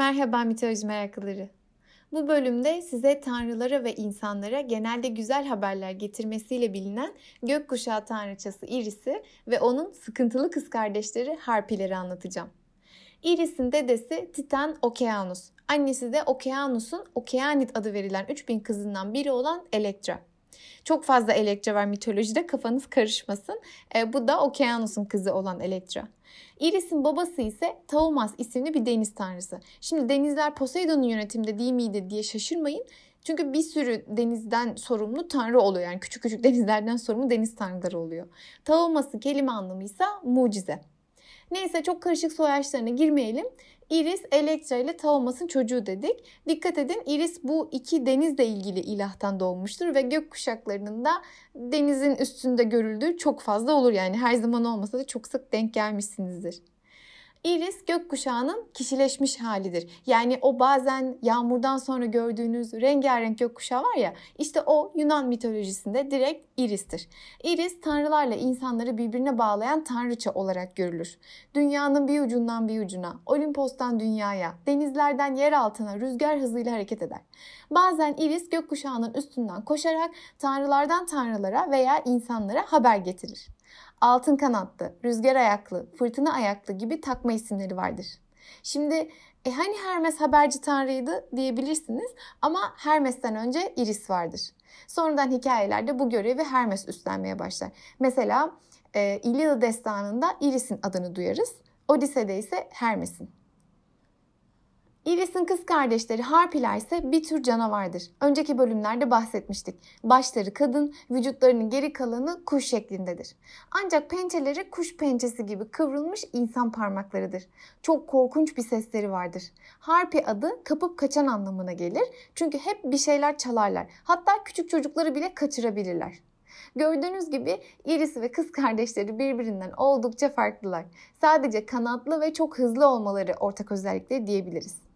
Merhaba mitoloji meraklıları. Bu bölümde size tanrılara ve insanlara genelde güzel haberler getirmesiyle bilinen gökkuşağı tanrıçası Iris'i ve onun sıkıntılı kız kardeşleri Harpileri anlatacağım. Iris'in dedesi Titan Okeanus, annesi de Okeanus'un Okeanit adı verilen 3000 kızından biri olan Elektra. Çok fazla Elektra var mitolojide kafanız karışmasın. E, bu da Okeanus'un kızı olan Elektra. Iris'in babası ise Taumas isimli bir deniz tanrısı. Şimdi denizler Poseidon'un yönetiminde değil miydi diye şaşırmayın. Çünkü bir sürü denizden sorumlu tanrı oluyor. Yani küçük küçük denizlerden sorumlu deniz tanrıları oluyor. Taumas'ın kelime anlamı ise mucize. Neyse çok karışık soyaçlarına girmeyelim. Iris Elektra ile Taumas'ın çocuğu dedik. Dikkat edin Iris bu iki denizle ilgili ilahtan doğmuştur ve gök kuşaklarının da denizin üstünde görüldüğü çok fazla olur. Yani her zaman olmasa da çok sık denk gelmişsinizdir. Iris gökkuşağının kişileşmiş halidir. Yani o bazen yağmurdan sonra gördüğünüz rengarenk gökkuşağı var ya işte o Yunan mitolojisinde direkt Iris'tir. Iris tanrılarla insanları birbirine bağlayan tanrıça olarak görülür. Dünyanın bir ucundan bir ucuna, Olimpos'tan dünyaya, denizlerden yer altına rüzgar hızıyla hareket eder. Bazen Iris gökkuşağının üstünden koşarak tanrılardan tanrılara veya insanlara haber getirir altın kanatlı, rüzgar ayaklı, fırtına ayaklı gibi takma isimleri vardır. Şimdi e hani Hermes haberci tanrıydı diyebilirsiniz ama Hermes'ten önce Iris vardır. Sonradan hikayelerde bu görevi Hermes üstlenmeye başlar. Mesela e, İlyada destanında Iris'in adını duyarız. Odise'de ise Hermes'in. Iris'in kız kardeşleri harpiler ise bir tür canavardır. Önceki bölümlerde bahsetmiştik. Başları kadın, vücutlarının geri kalanı kuş şeklindedir. Ancak pençeleri kuş pençesi gibi kıvrılmış insan parmaklarıdır. Çok korkunç bir sesleri vardır. Harpi adı kapıp kaçan anlamına gelir. Çünkü hep bir şeyler çalarlar. Hatta küçük çocukları bile kaçırabilirler. Gördüğünüz gibi Iris ve kız kardeşleri birbirinden oldukça farklılar. Sadece kanatlı ve çok hızlı olmaları ortak özellikleri diyebiliriz.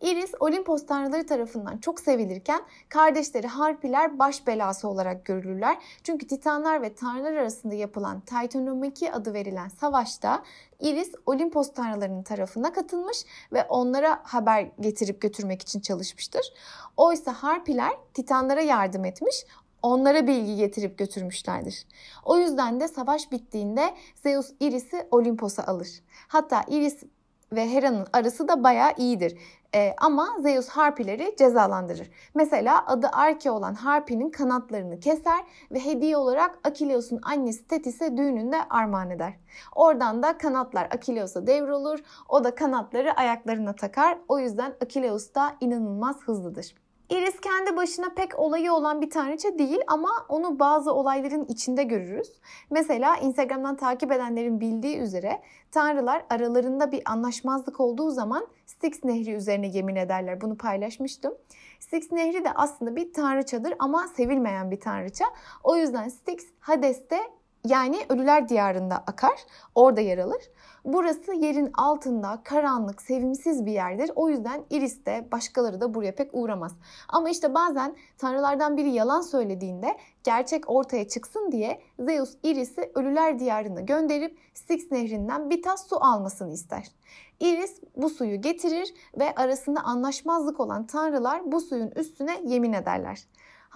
Iris Olimpos tanrıları tarafından çok sevilirken kardeşleri Harpiler baş belası olarak görülürler. Çünkü Titanlar ve tanrılar arasında yapılan Titanomaki adı verilen savaşta Iris Olimpos tanrılarının tarafına katılmış ve onlara haber getirip götürmek için çalışmıştır. Oysa Harpiler Titanlara yardım etmiş, onlara bilgi getirip götürmüşlerdir. O yüzden de savaş bittiğinde Zeus Iris'i Olimpos'a alır. Hatta Iris ve Hera'nın arası da bayağı iyidir. E, ama Zeus harpileri cezalandırır. Mesela adı Arke olan harpinin kanatlarını keser ve hediye olarak Akileus'un annesi Tetis'e düğününde armağan eder. Oradan da kanatlar Akileus'a devrolur. O da kanatları ayaklarına takar. O yüzden Akileus da inanılmaz hızlıdır. Iris kendi başına pek olayı olan bir tanrıça değil ama onu bazı olayların içinde görürüz. Mesela Instagram'dan takip edenlerin bildiği üzere tanrılar aralarında bir anlaşmazlık olduğu zaman Styx Nehri üzerine yemin ederler. Bunu paylaşmıştım. Styx Nehri de aslında bir tanrıçadır ama sevilmeyen bir tanrıça. O yüzden Styx Hades'te yani ölüler diyarında akar, orada yer alır. Burası yerin altında karanlık, sevimsiz bir yerdir. O yüzden Iris de başkaları da buraya pek uğramaz. Ama işte bazen tanrılardan biri yalan söylediğinde gerçek ortaya çıksın diye Zeus Iris'i ölüler diyarına gönderip Styx nehrinden bir tas su almasını ister. Iris bu suyu getirir ve arasında anlaşmazlık olan tanrılar bu suyun üstüne yemin ederler.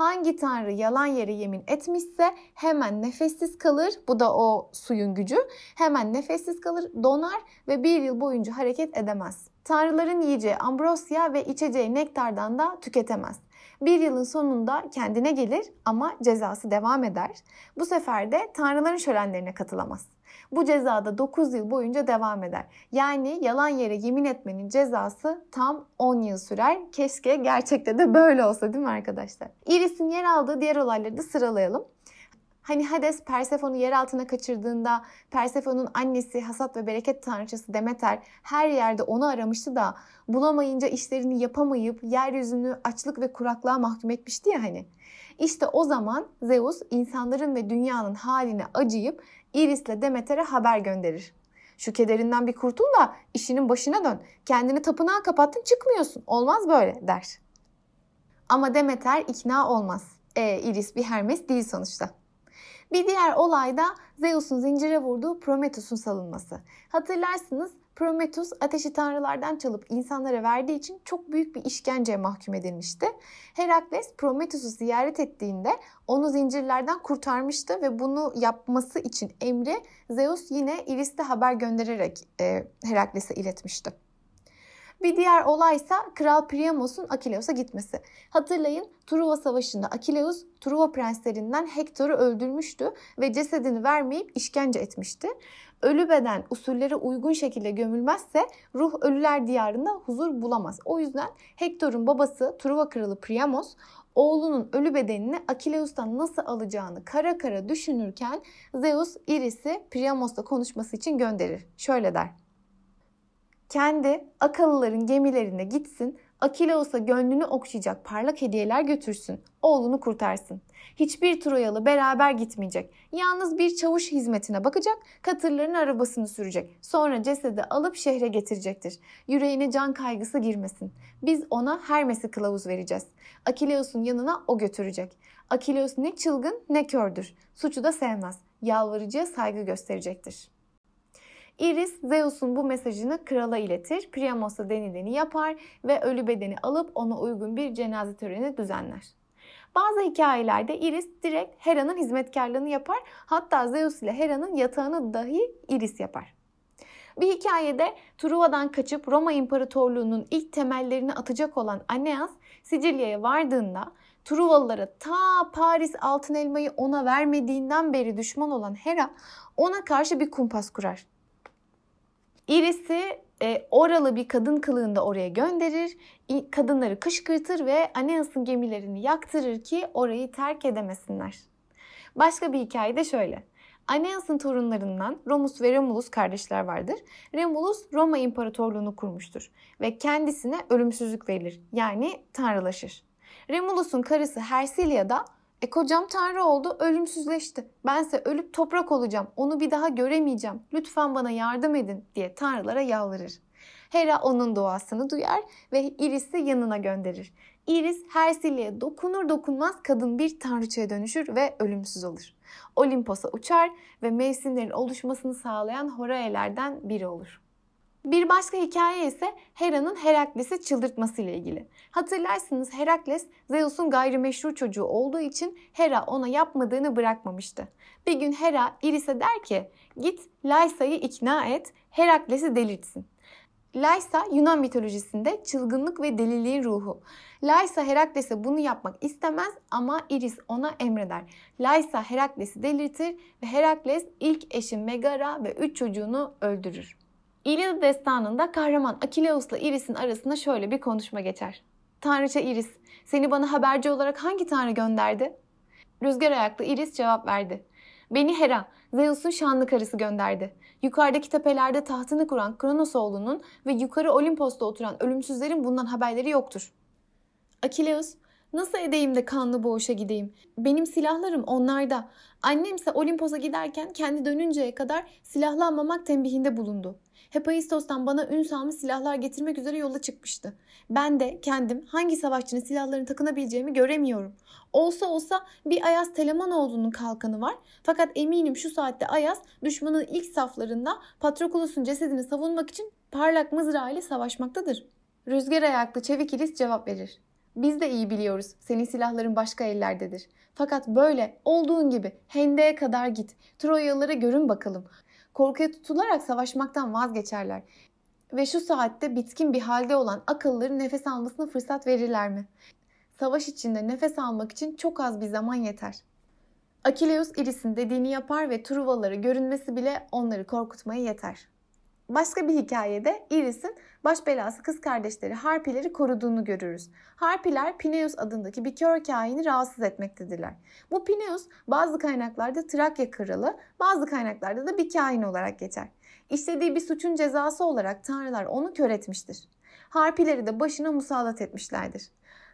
Hangi tanrı yalan yere yemin etmişse hemen nefessiz kalır. Bu da o suyun gücü. Hemen nefessiz kalır, donar ve bir yıl boyunca hareket edemez. Tanrıların yiyeceği ambrosya ve içeceği nektardan da tüketemez. Bir yılın sonunda kendine gelir ama cezası devam eder. Bu sefer de tanrıların şölenlerine katılamaz. Bu cezada 9 yıl boyunca devam eder. Yani yalan yere yemin etmenin cezası tam 10 yıl sürer. Keşke gerçekte de böyle olsa değil mi arkadaşlar? Iris'in yer aldığı diğer olayları da sıralayalım. Hani Hades Persefon'u yer altına kaçırdığında Persefon'un annesi hasat ve bereket tanrıçası Demeter her yerde onu aramıştı da bulamayınca işlerini yapamayıp yeryüzünü açlık ve kuraklığa mahkum etmişti ya hani. İşte o zaman Zeus insanların ve dünyanın haline acıyıp Iris'le Demeter'e haber gönderir. Şu kederinden bir kurtul da işinin başına dön. Kendini tapınağa kapattın çıkmıyorsun. Olmaz böyle der. Ama Demeter ikna olmaz. E, Iris bir Hermes değil sonuçta. Bir diğer olay da Zeus'un zincire vurduğu Prometheus'un salınması. Hatırlarsınız Prometheus ateşi tanrılardan çalıp insanlara verdiği için çok büyük bir işkenceye mahkum edilmişti. Herakles Prometheus'u ziyaret ettiğinde onu zincirlerden kurtarmıştı ve bunu yapması için emri Zeus yine Iris'te haber göndererek e, Herakles'e iletmişti. Bir diğer olaysa Kral Priamos'un Akileus'a gitmesi. Hatırlayın Truva Savaşı'nda Akileus Truva prenslerinden Hektor'u öldürmüştü ve cesedini vermeyip işkence etmişti. Ölü beden usullere uygun şekilde gömülmezse ruh ölüler diyarında huzur bulamaz. O yüzden Hektor'un babası Truva kralı Priamos oğlunun ölü bedenini Akileus'tan nasıl alacağını kara kara düşünürken Zeus Iris'i Priamos'la konuşması için gönderir. Şöyle der. Kendi akıllıların gemilerine gitsin, Akileus'a gönlünü okşayacak parlak hediyeler götürsün, oğlunu kurtarsın. Hiçbir Troyalı beraber gitmeyecek. Yalnız bir çavuş hizmetine bakacak, katırların arabasını sürecek. Sonra cesedi alıp şehre getirecektir. Yüreğine can kaygısı girmesin. Biz ona Hermes'i kılavuz vereceğiz. Akileus'un yanına o götürecek. Akileus ne çılgın ne kördür. Suçu da sevmez. Yalvarıcıya saygı gösterecektir.'' Iris Zeus'un bu mesajını krala iletir. Priamos'a denileni yapar ve ölü bedeni alıp ona uygun bir cenaze töreni düzenler. Bazı hikayelerde Iris direkt Hera'nın hizmetkarlığını yapar. Hatta Zeus ile Hera'nın yatağını dahi Iris yapar. Bir hikayede Truva'dan kaçıp Roma İmparatorluğu'nun ilk temellerini atacak olan Aeneas Sicilya'ya vardığında Truvalılara ta Paris altın elmayı ona vermediğinden beri düşman olan Hera ona karşı bir kumpas kurar. Iris'i e, oralı bir kadın kılığında oraya gönderir, kadınları kışkırtır ve Aeneas'ın gemilerini yaktırır ki orayı terk edemesinler. Başka bir hikaye de şöyle. Aeneas'ın torunlarından Romus ve Remulus kardeşler vardır. Remulus Roma İmparatorluğunu kurmuştur ve kendisine ölümsüzlük verilir yani tanrılaşır. Remulus'un karısı Hersilia da e kocam tanrı oldu, ölümsüzleşti. Bense ölüp toprak olacağım. Onu bir daha göremeyeceğim. Lütfen bana yardım edin diye tanrılara yalvarır. Hera onun duasını duyar ve Iris'i yanına gönderir. Iris Hersile'ye dokunur dokunmaz kadın bir tanrıçaya dönüşür ve ölümsüz olur. Olimpos'a uçar ve mevsimlerin oluşmasını sağlayan Horae'lerden biri olur. Bir başka hikaye ise Hera'nın Herakles'i çıldırtması ile ilgili. Hatırlarsınız Herakles Zeus'un gayrimeşru çocuğu olduğu için Hera ona yapmadığını bırakmamıştı. Bir gün Hera Iris'e der ki git Lysa'yı ikna et Herakles'i delirtsin. Lysa Yunan mitolojisinde çılgınlık ve deliliğin ruhu. Lysa Herakles'e bunu yapmak istemez ama Iris ona emreder. Lysa Herakles'i delirtir ve Herakles ilk eşi Megara ve üç çocuğunu öldürür. İlyada destanında kahraman Akileus'la Iris'in arasında şöyle bir konuşma geçer. Tanrıça Iris, seni bana haberci olarak hangi tanrı gönderdi? Rüzgar ayaklı Iris cevap verdi. Beni Hera, Zeus'un şanlı karısı gönderdi. Yukarıdaki tepelerde tahtını kuran Kronos oğlunun ve yukarı Olimpos'ta oturan ölümsüzlerin bundan haberleri yoktur. Akileus, nasıl edeyim de kanlı boğuşa gideyim? Benim silahlarım onlarda. Annemse Olimpos'a giderken kendi dönünceye kadar silahlanmamak tembihinde bulundu. Hephaistos'tan bana ün salmış silahlar getirmek üzere yola çıkmıştı. Ben de kendim hangi savaşçının silahlarını takınabileceğimi göremiyorum. Olsa olsa bir Ayas Telemanoğlu'nun kalkanı var. Fakat eminim şu saatte Ayas düşmanın ilk saflarında Patrokulos'un cesedini savunmak için parlak mızrağı ile savaşmaktadır. Rüzgar ayaklı Çevik İlis cevap verir. Biz de iyi biliyoruz senin silahların başka ellerdedir. Fakat böyle olduğun gibi hendeye kadar git. Troyalılara görün bakalım. Korkuya tutularak savaşmaktan vazgeçerler. Ve şu saatte bitkin bir halde olan akılları nefes almasına fırsat verirler mi? Savaş içinde nefes almak için çok az bir zaman yeter. Akileus Iris'in dediğini yapar ve Truvalara görünmesi bile onları korkutmaya yeter. Başka bir hikayede Iris'in baş belası kız kardeşleri Harpileri koruduğunu görürüz. Harpiler Pineus adındaki bir kör kahini rahatsız etmektedirler. Bu Pineus bazı kaynaklarda Trakya kralı, bazı kaynaklarda da bir kahin olarak geçer. İşlediği bir suçun cezası olarak tanrılar onu kör etmiştir. Harpileri de başına musallat etmişlerdir.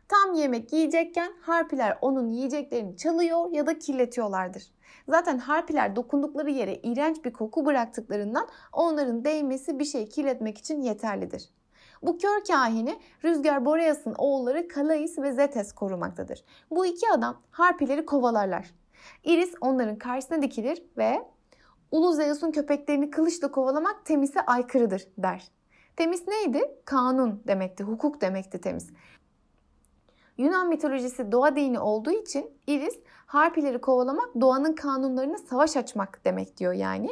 Tam yemek yiyecekken harpiler onun yiyeceklerini çalıyor ya da kirletiyorlardır. Zaten harpiler dokundukları yere iğrenç bir koku bıraktıklarından onların değmesi bir şey kirletmek için yeterlidir. Bu kör kahini Rüzgar Boreas'ın oğulları Kalais ve Zetes korumaktadır. Bu iki adam harpileri kovalarlar. Iris onların karşısına dikilir ve Ulu Zeus'un köpeklerini kılıçla kovalamak Temis'e aykırıdır der. Temis neydi? Kanun demekti, hukuk demekti Temis. Yunan mitolojisi doğa dini olduğu için Iris harpileri kovalamak doğanın kanunlarına savaş açmak demek diyor yani.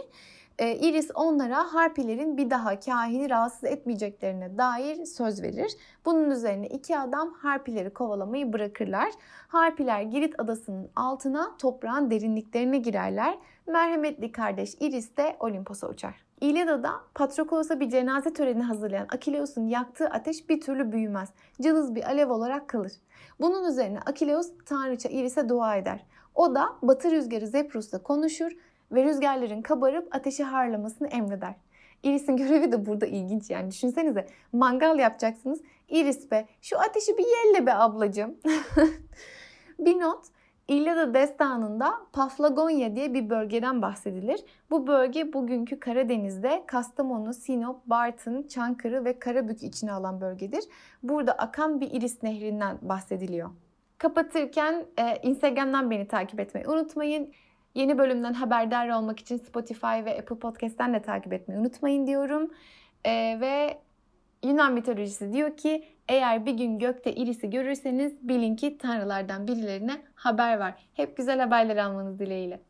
E, Iris onlara harpilerin bir daha kahini rahatsız etmeyeceklerine dair söz verir. Bunun üzerine iki adam harpileri kovalamayı bırakırlar. Harpiler Girit adasının altına toprağın derinliklerine girerler. Merhametli kardeş Iris de Olimpos'a uçar. İlyada'da Patroklos'a bir cenaze töreni hazırlayan Akileus'un yaktığı ateş bir türlü büyümez. Cılız bir alev olarak kalır. Bunun üzerine Akileus tanrıça Iris'e dua eder. O da batı rüzgarı Zeprus'la konuşur ve rüzgarların kabarıp ateşi harlamasını emreder. Iris'in görevi de burada ilginç yani. Düşünsenize mangal yapacaksınız. Iris be şu ateşi bir yelle be ablacığım. bir not. İlyada destanında Paflagonya diye bir bölgeden bahsedilir. Bu bölge bugünkü Karadeniz'de Kastamonu, Sinop, Bartın, Çankırı ve Karabük içine alan bölgedir. Burada akan bir Iris nehrinden bahsediliyor. Kapatırken e, Instagram'dan beni takip etmeyi unutmayın. Yeni bölümden haberdar olmak için Spotify ve Apple Podcast'ten de takip etmeyi unutmayın diyorum. Ee, ve Yunan mitolojisi diyor ki eğer bir gün gökte irisi görürseniz bilin ki tanrılardan birilerine haber var. Hep güzel haberler almanız dileğiyle.